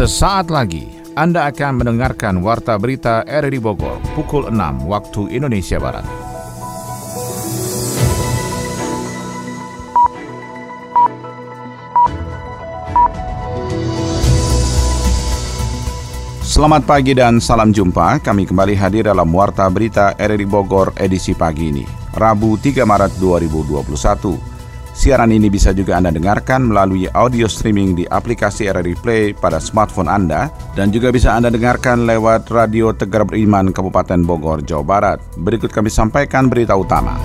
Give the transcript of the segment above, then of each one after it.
Sesaat lagi Anda akan mendengarkan Warta Berita RRI Bogor pukul 6 waktu Indonesia Barat. Selamat pagi dan salam jumpa. Kami kembali hadir dalam Warta Berita RRI Bogor edisi pagi ini, Rabu 3 Maret 2021. Siaran ini bisa juga Anda dengarkan melalui audio streaming di aplikasi RRI Play pada smartphone Anda dan juga bisa Anda dengarkan lewat Radio Tegar Beriman Kabupaten Bogor, Jawa Barat. Berikut kami sampaikan berita utama.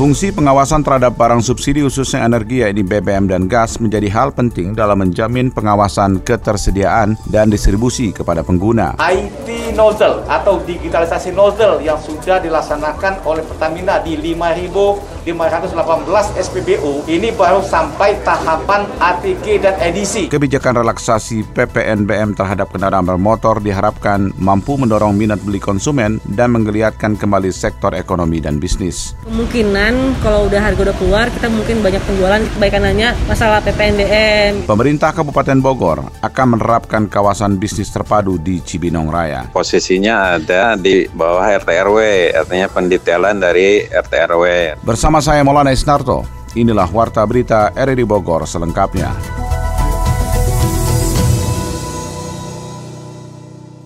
Fungsi pengawasan terhadap barang subsidi khususnya energi yaitu BBM dan gas menjadi hal penting dalam menjamin pengawasan ketersediaan dan distribusi kepada pengguna. IT nozzle atau digitalisasi nozzle yang sudah dilaksanakan oleh Pertamina di 5000 518 SPBU ini baru sampai tahapan ATG dan edisi. Kebijakan relaksasi PPNBM terhadap kendaraan bermotor diharapkan mampu mendorong minat beli konsumen dan menggeliatkan kembali sektor ekonomi dan bisnis. Kemungkinan kalau udah harga udah keluar kita mungkin banyak penjualan kebaikannya masalah PPNBM. Pemerintah Kabupaten Bogor akan menerapkan kawasan bisnis terpadu di Cibinong Raya. Posisinya ada di bawah RT RW, artinya pendetailan dari RT RW. Bersama Bersama saya Maulana Isnarto, inilah Warta Berita RRI Bogor selengkapnya.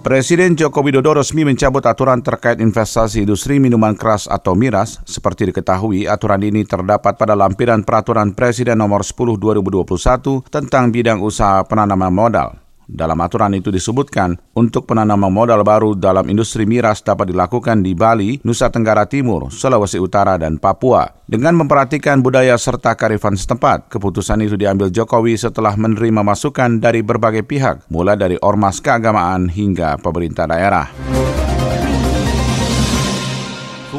Presiden Joko Widodo resmi mencabut aturan terkait investasi industri minuman keras atau miras. Seperti diketahui, aturan ini terdapat pada lampiran Peraturan Presiden Nomor 10 2021 tentang bidang usaha penanaman modal. Dalam aturan itu disebutkan, untuk penanaman modal baru dalam industri miras dapat dilakukan di Bali, Nusa Tenggara Timur, Sulawesi Utara, dan Papua. Dengan memperhatikan budaya serta karifan setempat, keputusan itu diambil Jokowi setelah menerima masukan dari berbagai pihak, mulai dari ormas keagamaan hingga pemerintah daerah.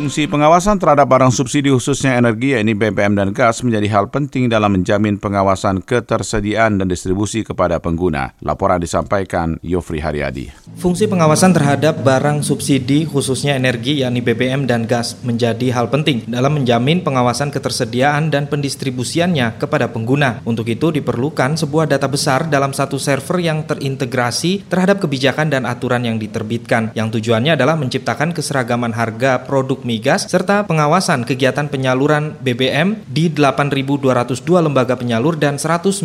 Fungsi pengawasan terhadap barang subsidi khususnya energi yakni BBM dan gas menjadi hal penting dalam menjamin pengawasan ketersediaan dan distribusi kepada pengguna. Laporan disampaikan Yofri Haryadi. Fungsi pengawasan terhadap barang subsidi khususnya energi yakni BBM dan gas menjadi hal penting dalam menjamin pengawasan ketersediaan dan pendistribusiannya kepada pengguna. Untuk itu diperlukan sebuah data besar dalam satu server yang terintegrasi terhadap kebijakan dan aturan yang diterbitkan yang tujuannya adalah menciptakan keseragaman harga produk migas serta pengawasan kegiatan penyaluran BBM di 8.202 lembaga penyalur dan 192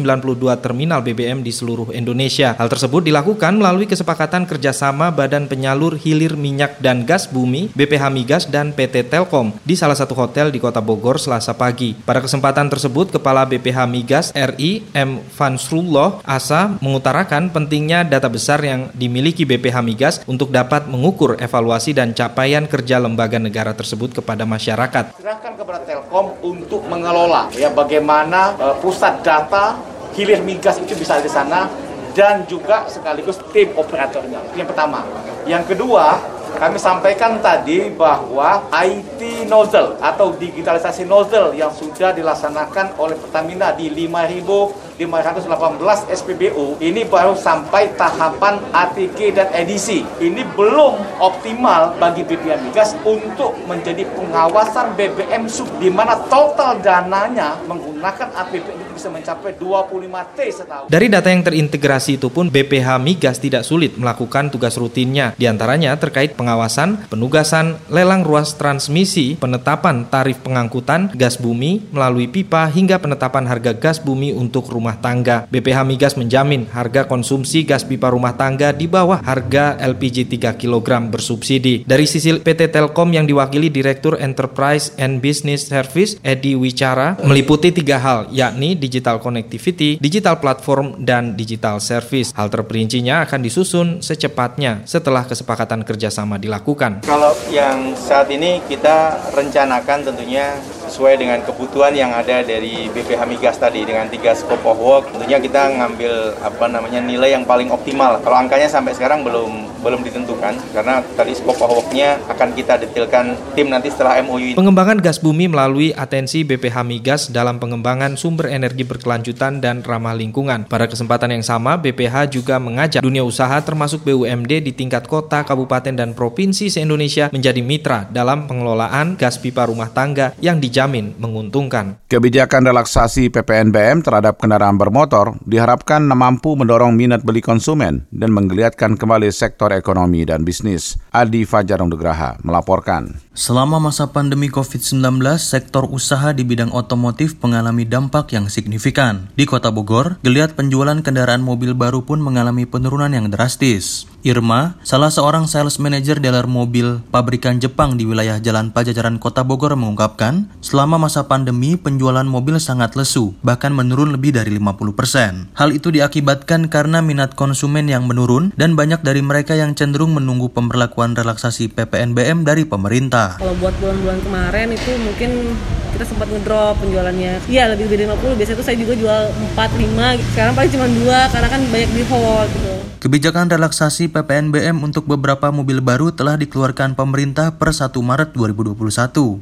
terminal BBM di seluruh Indonesia. Hal tersebut dilakukan melalui kesepakatan kerjasama Badan Penyalur Hilir Minyak dan Gas Bumi, BPH Migas, dan PT Telkom di salah satu hotel di Kota Bogor selasa pagi. Pada kesempatan tersebut, Kepala BPH Migas RI M. Fansrullah Asa mengutarakan pentingnya data besar yang dimiliki BPH Migas untuk dapat mengukur evaluasi dan capaian kerja lembaga negara tersebut kepada masyarakat. Serahkan kepada Telkom untuk mengelola ya bagaimana uh, pusat data hilir migas itu bisa di sana dan juga sekaligus tim operatornya. Yang pertama. Yang kedua, kami sampaikan tadi bahwa IT nozzle atau digitalisasi nozzle yang sudah dilaksanakan oleh Pertamina di 5.518 SPBU ini baru sampai tahapan ATG dan edisi. Ini belum optimal bagi BPM Migas untuk menjadi pengawasan BBM sub di mana total dananya menggunakan APBN itu bisa mencapai 25 T setahun. Dari data yang terintegrasi itu pun BPH Migas tidak sulit melakukan tugas rutinnya, di antaranya terkait pengawasan, penugasan, lelang ruas transmisi, penetapan tarif pengangkutan gas bumi melalui pipa hingga penetapan harga gas bumi untuk rumah tangga. BPH Migas menjamin harga konsumsi gas pipa rumah tangga di bawah harga LPG 3 kg bersubsidi. Dari sisi PT Telkom yang diwakili Direktur Enterprise and Business Service Edi Wicara meliputi tiga hal, yakni digital connectivity, digital platform, dan digital service. Hal terperincinya akan disusun secepatnya setelah kesepakatan kerjasama dilakukan? Kalau yang saat ini kita rencanakan tentunya sesuai dengan kebutuhan yang ada dari BPH Migas tadi dengan tiga scope of work tentunya kita ngambil apa namanya nilai yang paling optimal kalau angkanya sampai sekarang belum belum ditentukan karena tadi scope of work-nya akan kita detailkan tim nanti setelah MOU ini. Pengembangan gas bumi melalui atensi BPH Migas dalam pengembangan sumber energi berkelanjutan dan ramah lingkungan. Pada kesempatan yang sama, BPH juga mengajak dunia usaha termasuk BUMD di tingkat kota, kabupaten, dan provinsi se-Indonesia menjadi mitra dalam pengelolaan gas pipa rumah tangga yang dijamin menguntungkan. Kebijakan relaksasi PPNBM terhadap kendaraan bermotor diharapkan mampu mendorong minat beli konsumen dan menggeliatkan kembali sektor ekonomi dan bisnis. Adi Fajar Nugraha melaporkan. Selama masa pandemi COVID-19, sektor usaha di bidang otomotif mengalami dampak yang signifikan. Di Kota Bogor, geliat penjualan kendaraan mobil baru pun mengalami penurunan yang drastis. Irma, salah seorang sales manager dealer mobil pabrikan Jepang di wilayah Jalan Pajajaran Kota Bogor mengungkapkan, selama masa pandemi penjualan mobil sangat lesu, bahkan menurun lebih dari 50%. Hal itu diakibatkan karena minat konsumen yang menurun dan banyak dari mereka yang cenderung menunggu pemberlakuan relaksasi PPNBM dari pemerintah. Kalau buat bulan-bulan kemarin itu mungkin kita sempat ngedrop penjualannya. Iya lebih dari 50, biasanya itu saya juga jual 4, 5, sekarang paling cuma 2 karena kan banyak di hold gitu. Kebijakan relaksasi PPNBM untuk beberapa mobil baru telah dikeluarkan pemerintah per 1 Maret 2021.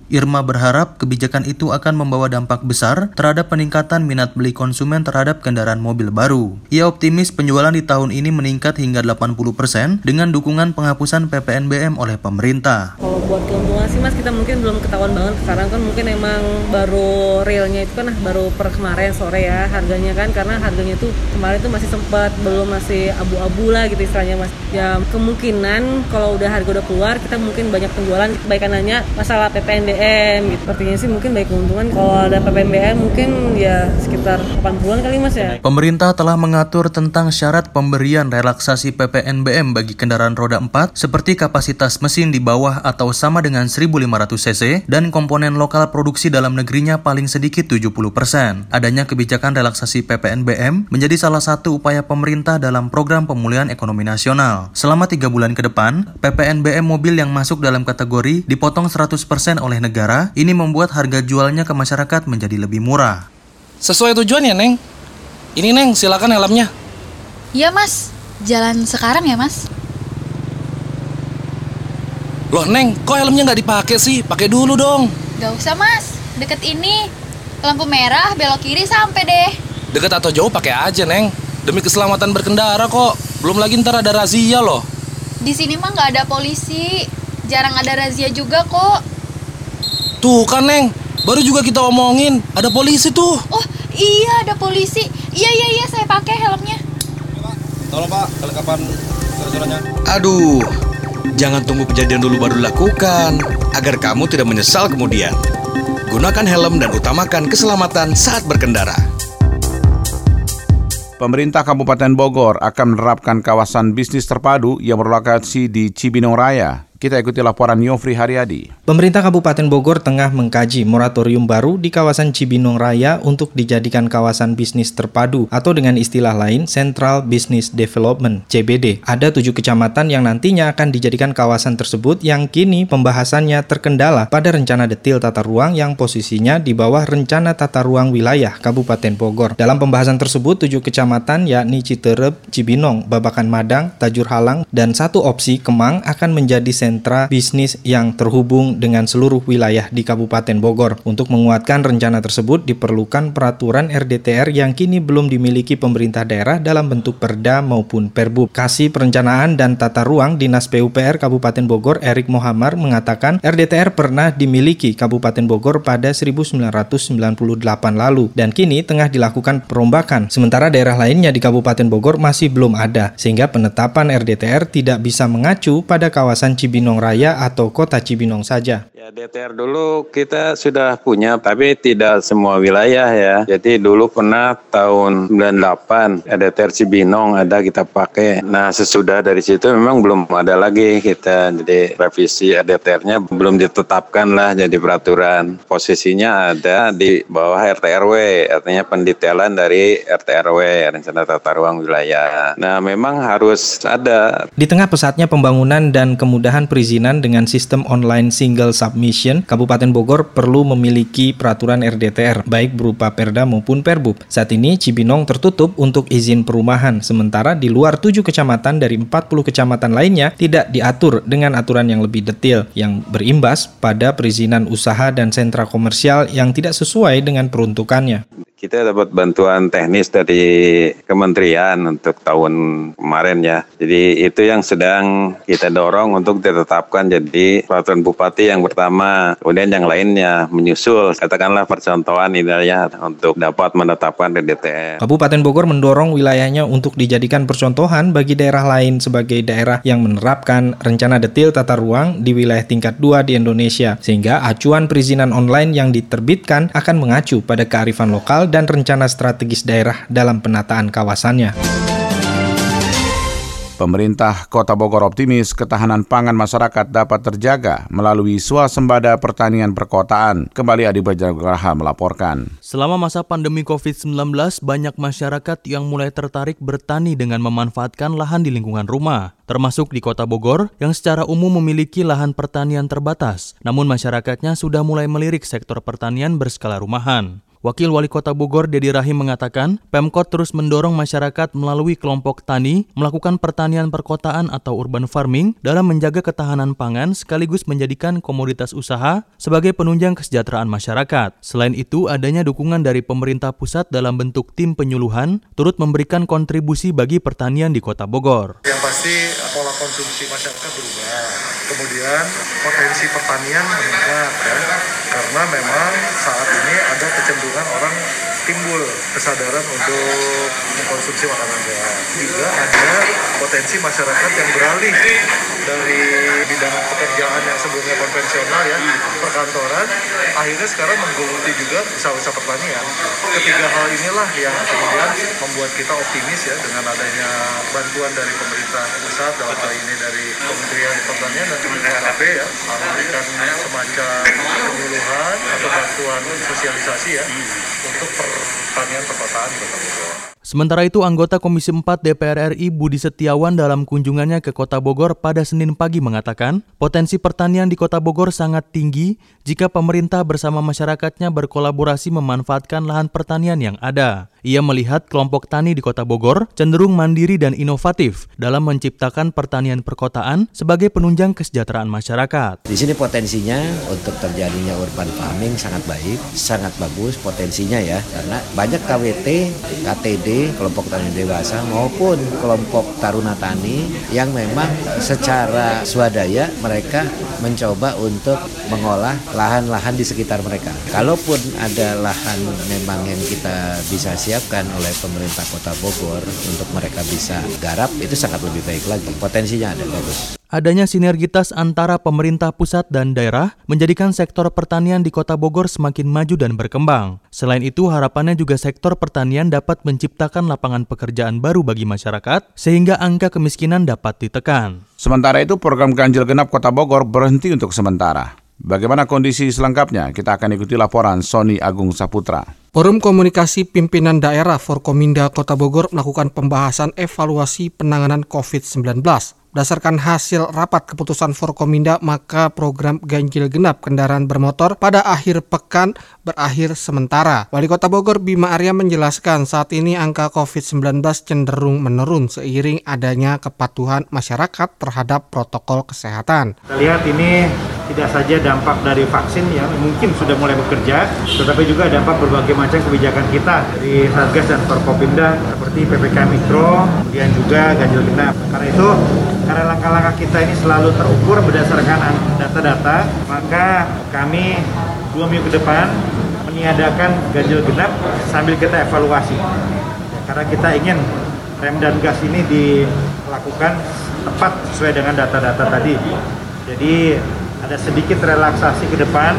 Irma berharap kebijakan itu akan membawa dampak besar terhadap peningkatan minat beli konsumen terhadap kendaraan mobil baru. Ia optimis penjualan di tahun ini meningkat hingga 80% dengan dukungan penghapusan PPNBM oleh pemerintah. Kalau buat keuntungan sih mas kita mungkin belum ketahuan banget sekarang kan mungkin emang baru realnya itu kan baru per kemarin sore ya harganya kan karena harganya itu kemarin itu masih sempat belum masih abu-abu abu lah gitu istilahnya mas ya kemungkinan kalau udah harga udah keluar kita mungkin banyak penjualan kebaikan nanya masalah PPNBM gitu sepertinya sih mungkin baik keuntungan kalau ada PPNBM mungkin ya sekitar 80-an kali mas ya Pemerintah telah mengatur tentang syarat pemberian relaksasi PPNBM bagi kendaraan roda 4 seperti kapasitas mesin di bawah atau sama dengan 1500 cc dan komponen lokal produksi dalam negerinya paling sedikit 70%. Adanya kebijakan relaksasi PPNBM menjadi salah satu upaya pemerintah dalam program pemulihan ekonomi nasional. Selama tiga bulan ke depan, PPNBM mobil yang masuk dalam kategori dipotong 100% oleh negara, ini membuat harga jualnya ke masyarakat menjadi lebih murah. Sesuai tujuan ya, Neng? Ini, Neng, silakan helmnya. Iya, Mas. Jalan sekarang ya, Mas? Loh, Neng, kok helmnya nggak dipakai sih? Pakai dulu dong. Gak usah, Mas. Deket ini. Lampu merah, belok kiri sampai deh. Deket atau jauh pakai aja, Neng. Demi keselamatan berkendara kok. Belum lagi ntar ada razia loh. Di sini mah nggak ada polisi. Jarang ada razia juga kok. Tuh kan, Neng. Baru juga kita omongin, ada polisi tuh. Oh, iya ada polisi. Iya, iya, iya, saya pakai helmnya. Tolong Pak, kelengkapan surat-suratnya. Aduh, jangan tunggu kejadian dulu baru dilakukan, agar kamu tidak menyesal kemudian. Gunakan helm dan utamakan keselamatan saat berkendara. Pemerintah Kabupaten Bogor akan menerapkan kawasan bisnis terpadu yang berlokasi di Cibinong Raya, kita ikuti laporan Yofri Haryadi. Pemerintah Kabupaten Bogor tengah mengkaji moratorium baru di kawasan Cibinong Raya untuk dijadikan kawasan bisnis terpadu atau dengan istilah lain Central Business Development (CBD). Ada tujuh kecamatan yang nantinya akan dijadikan kawasan tersebut yang kini pembahasannya terkendala pada rencana detil tata ruang yang posisinya di bawah rencana tata ruang wilayah Kabupaten Bogor. Dalam pembahasan tersebut, tujuh kecamatan yakni Citerep, Cibinong, Babakan Madang, Tajur Halang, dan satu opsi Kemang akan menjadi sentra bisnis yang terhubung dengan seluruh wilayah di Kabupaten Bogor. Untuk menguatkan rencana tersebut diperlukan peraturan RDTR yang kini belum dimiliki pemerintah daerah dalam bentuk perda maupun perbub. Kasih Perencanaan dan Tata Ruang Dinas PUPR Kabupaten Bogor Erik Mohamar mengatakan RDTR pernah dimiliki Kabupaten Bogor pada 1998 lalu dan kini tengah dilakukan perombakan. Sementara daerah lainnya di Kabupaten Bogor masih belum ada sehingga penetapan RDTR tidak bisa mengacu pada kawasan Cibinong Cibinong Raya atau kota Cibinong saja? DTR dulu kita sudah punya, tapi tidak semua wilayah ya. Jadi dulu pernah tahun 98 DTR Cibinong ada kita pakai. Nah sesudah dari situ memang belum ada lagi kita. Jadi revisi DTR-nya belum ditetapkan lah jadi peraturan. Posisinya ada di bawah RTRW, artinya pendetailan dari RTRW, Rencana Tata Ruang Wilayah. Nah memang harus ada. Di tengah pesatnya pembangunan dan kemudahan perizinan dengan sistem online single submission submission, Kabupaten Bogor perlu memiliki peraturan RDTR, baik berupa Perda maupun Perbub. Saat ini Cibinong tertutup untuk izin perumahan, sementara di luar 7 kecamatan dari 40 kecamatan lainnya tidak diatur dengan aturan yang lebih detail, yang berimbas pada perizinan usaha dan sentra komersial yang tidak sesuai dengan peruntukannya. Kita dapat bantuan teknis dari kementerian untuk tahun kemarin ya. Jadi itu yang sedang kita dorong untuk ditetapkan jadi peraturan bupati yang pertama. Kemudian yang lainnya menyusul. Katakanlah percontohan ini ya untuk dapat menetapkan DDTR. Kabupaten Bogor mendorong wilayahnya untuk dijadikan percontohan bagi daerah lain sebagai daerah yang menerapkan rencana detil tata ruang di wilayah tingkat 2 di Indonesia. Sehingga acuan perizinan online yang diterbitkan akan mengacu pada kearifan lokal dan rencana strategis daerah dalam penataan kawasannya. Pemerintah Kota Bogor optimis ketahanan pangan masyarakat dapat terjaga melalui swasembada pertanian perkotaan. Kembali Adi Bajagraha melaporkan. Selama masa pandemi COVID-19, banyak masyarakat yang mulai tertarik bertani dengan memanfaatkan lahan di lingkungan rumah, termasuk di Kota Bogor yang secara umum memiliki lahan pertanian terbatas. Namun masyarakatnya sudah mulai melirik sektor pertanian berskala rumahan. Wakil Wali Kota Bogor Dedi Rahim mengatakan, Pemkot terus mendorong masyarakat melalui kelompok tani melakukan pertanian perkotaan atau urban farming dalam menjaga ketahanan pangan sekaligus menjadikan komoditas usaha sebagai penunjang kesejahteraan masyarakat. Selain itu, adanya dukungan dari pemerintah pusat dalam bentuk tim penyuluhan turut memberikan kontribusi bagi pertanian di Kota Bogor. Yang pasti pola konsumsi masyarakat berubah, kemudian potensi pertanian meningkat ya, karena memang saat ini ada kecenderungan orang timbul kesadaran untuk mengkonsumsi makanan sehat. Juga ada potensi masyarakat yang beralih dari bidang pekerjaan yang sebelumnya konvensional ya, perkantoran, akhirnya sekarang menggeluti juga usaha-usaha pertanian. Ketiga hal inilah yang kemudian membuat kita optimis ya dengan adanya bantuan dari pemerintah pusat dalam hal ini dari Kementerian Pertanian dan Kementerian KP ya, memberikan semacam penyuluhan atau bantuan sosialisasi ya untuk pertanian perkotaan Kota Bogor. Sementara itu, anggota Komisi 4 DPR RI Budi Setiawan dalam kunjungannya ke Kota Bogor pada Senin pagi mengatakan, potensi pertanian di Kota Bogor sangat tinggi jika pemerintah bersama masyarakatnya berkolaborasi memanfaatkan lahan pertanian yang ada. Ia melihat kelompok tani di Kota Bogor cenderung mandiri dan inovatif dalam menciptakan pertanian perkotaan sebagai penunjang kesejahteraan masyarakat. Di sini potensinya untuk terjadinya urban farming sangat baik, sangat bagus potensinya ya, karena banyak KWT, KTD, kelompok tani dewasa maupun kelompok taruna tani yang memang secara swadaya mereka mencoba untuk mengolah lahan-lahan di sekitar mereka. Kalaupun ada lahan memang yang kita bisa siapkan oleh pemerintah Kota Bogor untuk mereka bisa garap itu sangat lebih baik lagi. Potensinya ada bagus. Adanya sinergitas antara pemerintah pusat dan daerah menjadikan sektor pertanian di Kota Bogor semakin maju dan berkembang. Selain itu, harapannya juga sektor pertanian dapat menciptakan lapangan pekerjaan baru bagi masyarakat sehingga angka kemiskinan dapat ditekan. Sementara itu, program ganjil genap Kota Bogor berhenti untuk sementara. Bagaimana kondisi selengkapnya? Kita akan ikuti laporan Sony Agung Saputra. Forum Komunikasi Pimpinan Daerah Forkominda Kota Bogor melakukan pembahasan evaluasi penanganan COVID-19. Berdasarkan hasil rapat keputusan Forkominda, maka program ganjil genap kendaraan bermotor pada akhir pekan berakhir sementara. Wali Kota Bogor Bima Arya menjelaskan saat ini angka COVID-19 cenderung menurun seiring adanya kepatuhan masyarakat terhadap protokol kesehatan. Kita lihat ini tidak saja dampak dari vaksin yang mungkin sudah mulai bekerja, tetapi juga dampak berbagai macam kebijakan kita dari Satgas dan Forkopimda seperti PPKM Mikro, kemudian juga ganjil genap. Karena itu, karena langkah-langkah kita ini selalu terukur berdasarkan data-data, maka kami dua minggu ke depan meniadakan ganjil genap sambil kita evaluasi. Karena kita ingin rem dan gas ini dilakukan tepat sesuai dengan data-data tadi. Jadi ada sedikit relaksasi ke depan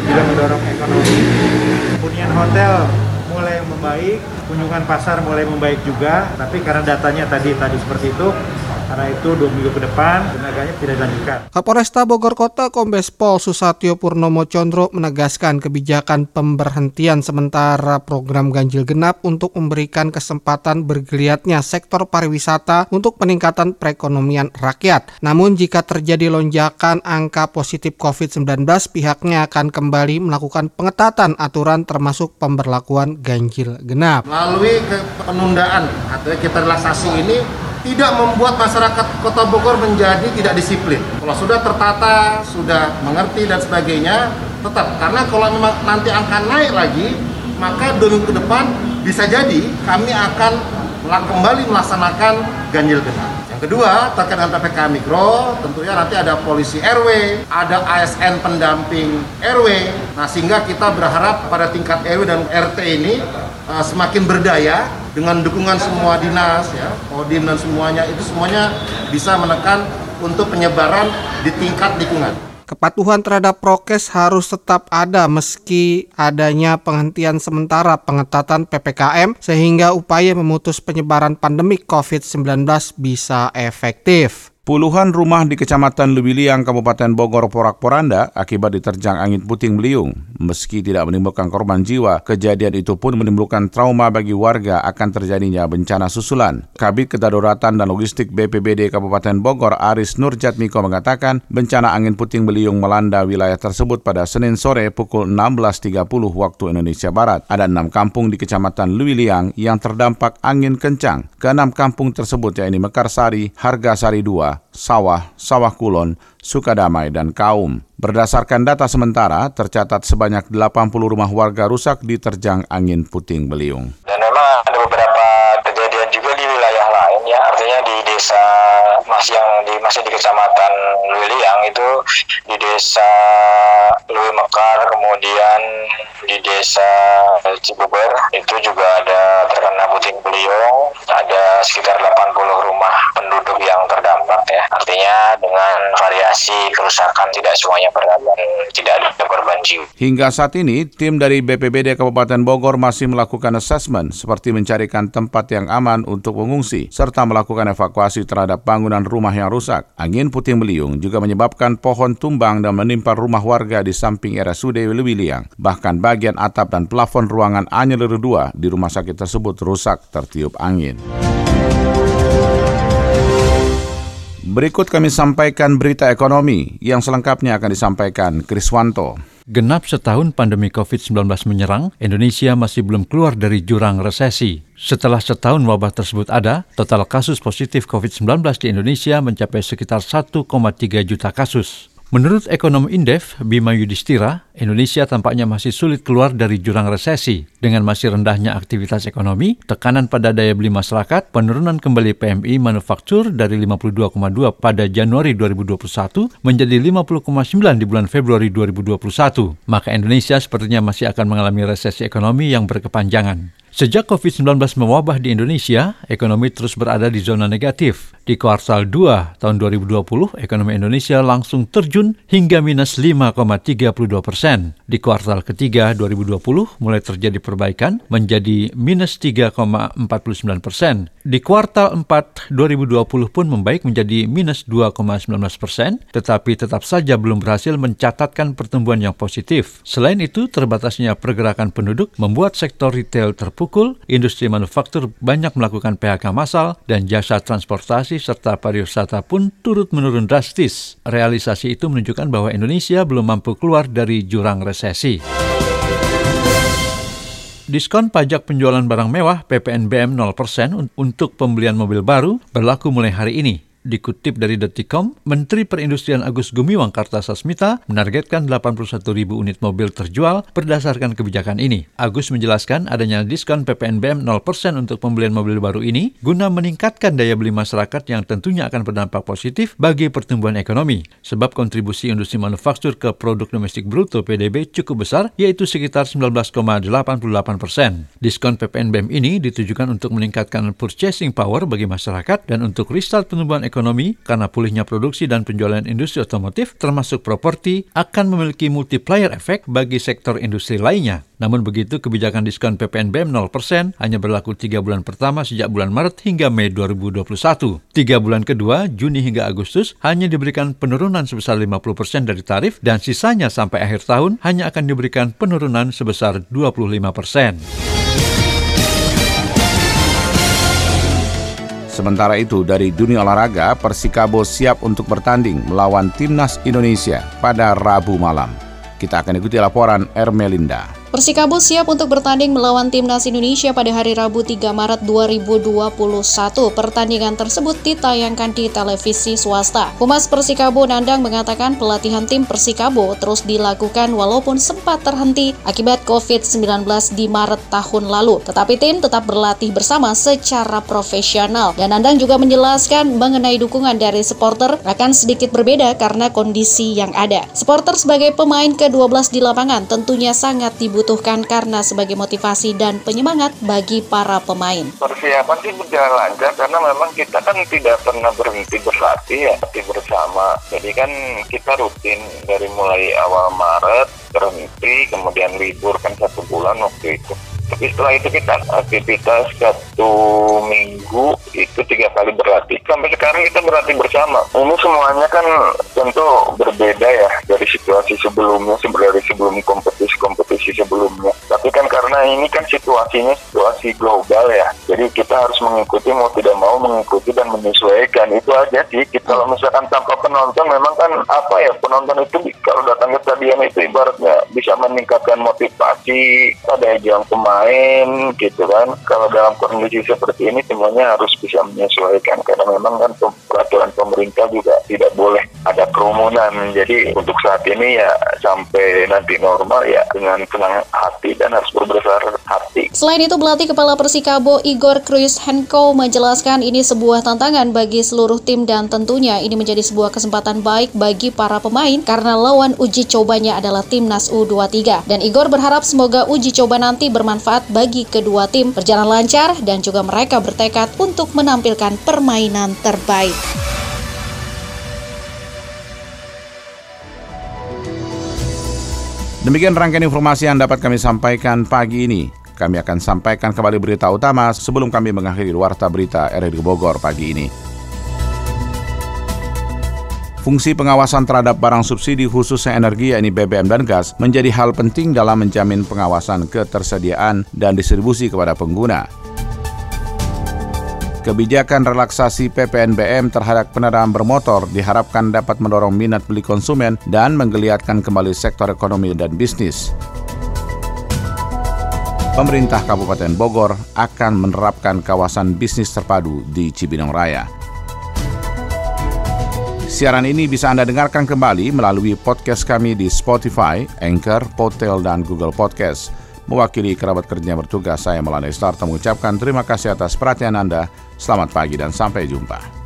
juga mendorong ekonomi. Hunian hotel mulai membaik, kunjungan pasar mulai membaik juga, tapi karena datanya tadi tadi seperti itu, Karena itu dua minggu ke depan tenaganya tidak dilanjutkan. Kapolresta Bogor Kota Kombes Pol Susatyo Purnomo Condro menegaskan kebijakan pemberhentian sementara program ganjil genap untuk memberikan kesempatan bergeliatnya sektor pariwisata untuk peningkatan perekonomian rakyat. Namun jika terjadi lonjakan angka positif COVID-19, pihaknya akan kembali melakukan pengetatan aturan termasuk pemberlakuan ganjil genap. Melalui penundaan atau kita relaksasi ini tidak membuat masyarakat Kota Bogor menjadi tidak disiplin. Kalau sudah tertata, sudah mengerti dan sebagainya, tetap. Karena kalau memang nanti angka naik lagi, maka dua ke depan bisa jadi kami akan kembali melaksanakan ganjil genap. Yang kedua, terkait dengan PPK Mikro, tentunya nanti ada polisi RW, ada ASN pendamping RW. Nah, sehingga kita berharap pada tingkat RW dan RT ini uh, semakin berdaya dengan dukungan semua dinas, ya, kodim dan semuanya itu semuanya bisa menekan untuk penyebaran di tingkat lingkungan. Kepatuhan terhadap prokes harus tetap ada meski adanya penghentian sementara pengetatan PPKM sehingga upaya memutus penyebaran pandemi COVID-19 bisa efektif. Puluhan rumah di Kecamatan Lubiliang, Kabupaten Bogor, porak-poranda akibat diterjang angin puting beliung. Meski tidak menimbulkan korban jiwa, kejadian itu pun menimbulkan trauma bagi warga akan terjadinya bencana susulan. Kabit Kedaruratan dan Logistik BPBD Kabupaten Bogor, Aris Nurjatmiko mengatakan bencana angin puting beliung melanda wilayah tersebut pada Senin sore pukul 16.30 waktu Indonesia Barat. Ada enam kampung di Kecamatan Luiliang yang terdampak angin kencang. Keenam kampung tersebut yaitu Mekarsari, Hargasari 2, Sawah, Sawah Kulon, Sukadamai, dan Kaum. Berdasarkan data sementara, tercatat sebanyak 80 rumah warga rusak diterjang angin puting beliung. Dan memang ada beberapa kejadian juga di wilayah lain ya, artinya di desa masih yang di masih di kecamatan Luiliang itu di desa Lui Mekar, kemudian di desa Cibubur itu juga ada terkena puting beliung, ada sekitar 80 rumah penduduk yang terdampak ya. Artinya dengan variasi kerusakan tidak semuanya dan tidak ada korban jiwa. Hingga saat ini, tim dari BPBD Kabupaten Bogor masih melakukan asesmen seperti mencarikan tempat yang aman untuk mengungsi serta melakukan evakuasi terhadap bangunan rumah yang rusak. Angin puting beliung juga menyebabkan pohon tumbang dan menimpa rumah warga di samping RSUD Lewiliang. Bahkan bagian atap dan plafon ruangan Anyelir 2 di rumah sakit tersebut rusak tertiup angin. Berikut kami sampaikan berita ekonomi yang selengkapnya akan disampaikan Kriswanto. Genap setahun pandemi COVID-19 menyerang, Indonesia masih belum keluar dari jurang resesi. Setelah setahun wabah tersebut ada, total kasus positif COVID-19 di Indonesia mencapai sekitar 1,3 juta kasus. Menurut ekonom Indef, Bima Yudhistira, Indonesia tampaknya masih sulit keluar dari jurang resesi. Dengan masih rendahnya aktivitas ekonomi, tekanan pada daya beli masyarakat, penurunan kembali PMI manufaktur dari 52,2 pada Januari 2021 menjadi 50,9 di bulan Februari 2021. Maka Indonesia sepertinya masih akan mengalami resesi ekonomi yang berkepanjangan. Sejak COVID-19 mewabah di Indonesia, ekonomi terus berada di zona negatif. Di kuartal 2 tahun 2020, ekonomi Indonesia langsung terjun hingga minus 5,32 persen. Di kuartal ketiga 2020, mulai terjadi perbaikan menjadi minus 3,49 persen. Di kuartal 4 2020 pun membaik menjadi minus 2,19 persen, tetapi tetap saja belum berhasil mencatatkan pertumbuhan yang positif. Selain itu, terbatasnya pergerakan penduduk membuat sektor retail terpukul pukul, industri manufaktur banyak melakukan PHK massal, dan jasa transportasi serta pariwisata pun turut menurun drastis. Realisasi itu menunjukkan bahwa Indonesia belum mampu keluar dari jurang resesi. Diskon pajak penjualan barang mewah PPNBM 0% untuk pembelian mobil baru berlaku mulai hari ini. Dikutip dari Detikom, Menteri Perindustrian Agus Gumiwang Kartasasmita menargetkan 81 ribu unit mobil terjual berdasarkan kebijakan ini. Agus menjelaskan adanya diskon PPNBM 0% untuk pembelian mobil baru ini guna meningkatkan daya beli masyarakat yang tentunya akan berdampak positif bagi pertumbuhan ekonomi. Sebab kontribusi industri manufaktur ke produk domestik bruto PDB cukup besar, yaitu sekitar 19,88 persen. Diskon PPNBM ini ditujukan untuk meningkatkan purchasing power bagi masyarakat dan untuk restart pertumbuhan ekonomi ekonomi karena pulihnya produksi dan penjualan industri otomotif termasuk properti akan memiliki multiplier efek bagi sektor industri lainnya. Namun begitu, kebijakan diskon PPNBM 0% hanya berlaku tiga bulan pertama sejak bulan Maret hingga Mei 2021. Tiga bulan kedua, Juni hingga Agustus, hanya diberikan penurunan sebesar 50% dari tarif dan sisanya sampai akhir tahun hanya akan diberikan penurunan sebesar 25%. Sementara itu, dari dunia olahraga, Persikabo siap untuk bertanding melawan Timnas Indonesia pada Rabu malam. Kita akan ikuti laporan Ermelinda. Persikabo siap untuk bertanding melawan Timnas Indonesia pada hari Rabu 3 Maret 2021. Pertandingan tersebut ditayangkan di televisi swasta. Humas Persikabo Nandang mengatakan pelatihan tim Persikabo terus dilakukan walaupun sempat terhenti akibat COVID-19 di Maret tahun lalu. Tetapi tim tetap berlatih bersama secara profesional. Dan Nandang juga menjelaskan mengenai dukungan dari supporter akan sedikit berbeda karena kondisi yang ada. Supporter sebagai pemain ke-12 di lapangan tentunya sangat dibutuhkan dibutuhkan karena sebagai motivasi dan penyemangat bagi para pemain. Persiapan sih berjalan lancar karena memang kita kan tidak pernah berhenti berlatih ya, berlatih bersama. Jadi kan kita rutin dari mulai awal Maret berhenti, kemudian libur kan satu bulan waktu itu. Tapi setelah itu kita aktivitas satu minggu itu tiga kali berlatih. Sampai sekarang kita berlatih bersama. Ini semuanya kan tentu berbeda ya dari situasi sebelumnya, dari sebelum kompetisi-kompetisi sebelumnya. Tapi kan karena ini kan situasinya situasi global ya. Jadi kita harus mengikuti mau tidak mau mengikuti dan menyesuaikan. Itu aja sih. Kita, kalau misalkan tanpa penonton memang kan apa ya penonton itu kalau datang ke stadion itu ibaratnya bisa meningkatkan motivasi pada yang pemain main gitu kan. Kalau dalam kondisi seperti ini semuanya harus bisa menyesuaikan karena memang kan peraturan pemerintah juga tidak boleh ada kerumunan. Jadi untuk saat ini ya sampai nanti normal ya dengan tenang hati dan harus berbesar hati. Selain itu pelatih kepala Persikabo Igor Cruz Henko menjelaskan ini sebuah tantangan bagi seluruh tim dan tentunya ini menjadi sebuah kesempatan baik bagi para pemain karena lawan uji cobanya adalah timnas U23 dan Igor berharap semoga uji coba nanti bermanfaat bermanfaat bagi kedua tim, berjalan lancar, dan juga mereka bertekad untuk menampilkan permainan terbaik. Demikian rangkaian informasi yang dapat kami sampaikan pagi ini. Kami akan sampaikan kembali berita utama sebelum kami mengakhiri Warta Berita RRI Bogor pagi ini. Fungsi pengawasan terhadap barang subsidi khususnya energi yakni BBM dan gas menjadi hal penting dalam menjamin pengawasan ketersediaan dan distribusi kepada pengguna. Kebijakan relaksasi PPNBM terhadap kendaraan bermotor diharapkan dapat mendorong minat beli konsumen dan menggeliatkan kembali sektor ekonomi dan bisnis. Pemerintah Kabupaten Bogor akan menerapkan kawasan bisnis terpadu di Cibinong Raya. Siaran ini bisa Anda dengarkan kembali melalui podcast kami di Spotify, Anchor, Podtail, dan Google Podcast. Mewakili kerabat kerja bertugas, saya Melani Starta mengucapkan terima kasih atas perhatian Anda. Selamat pagi dan sampai jumpa.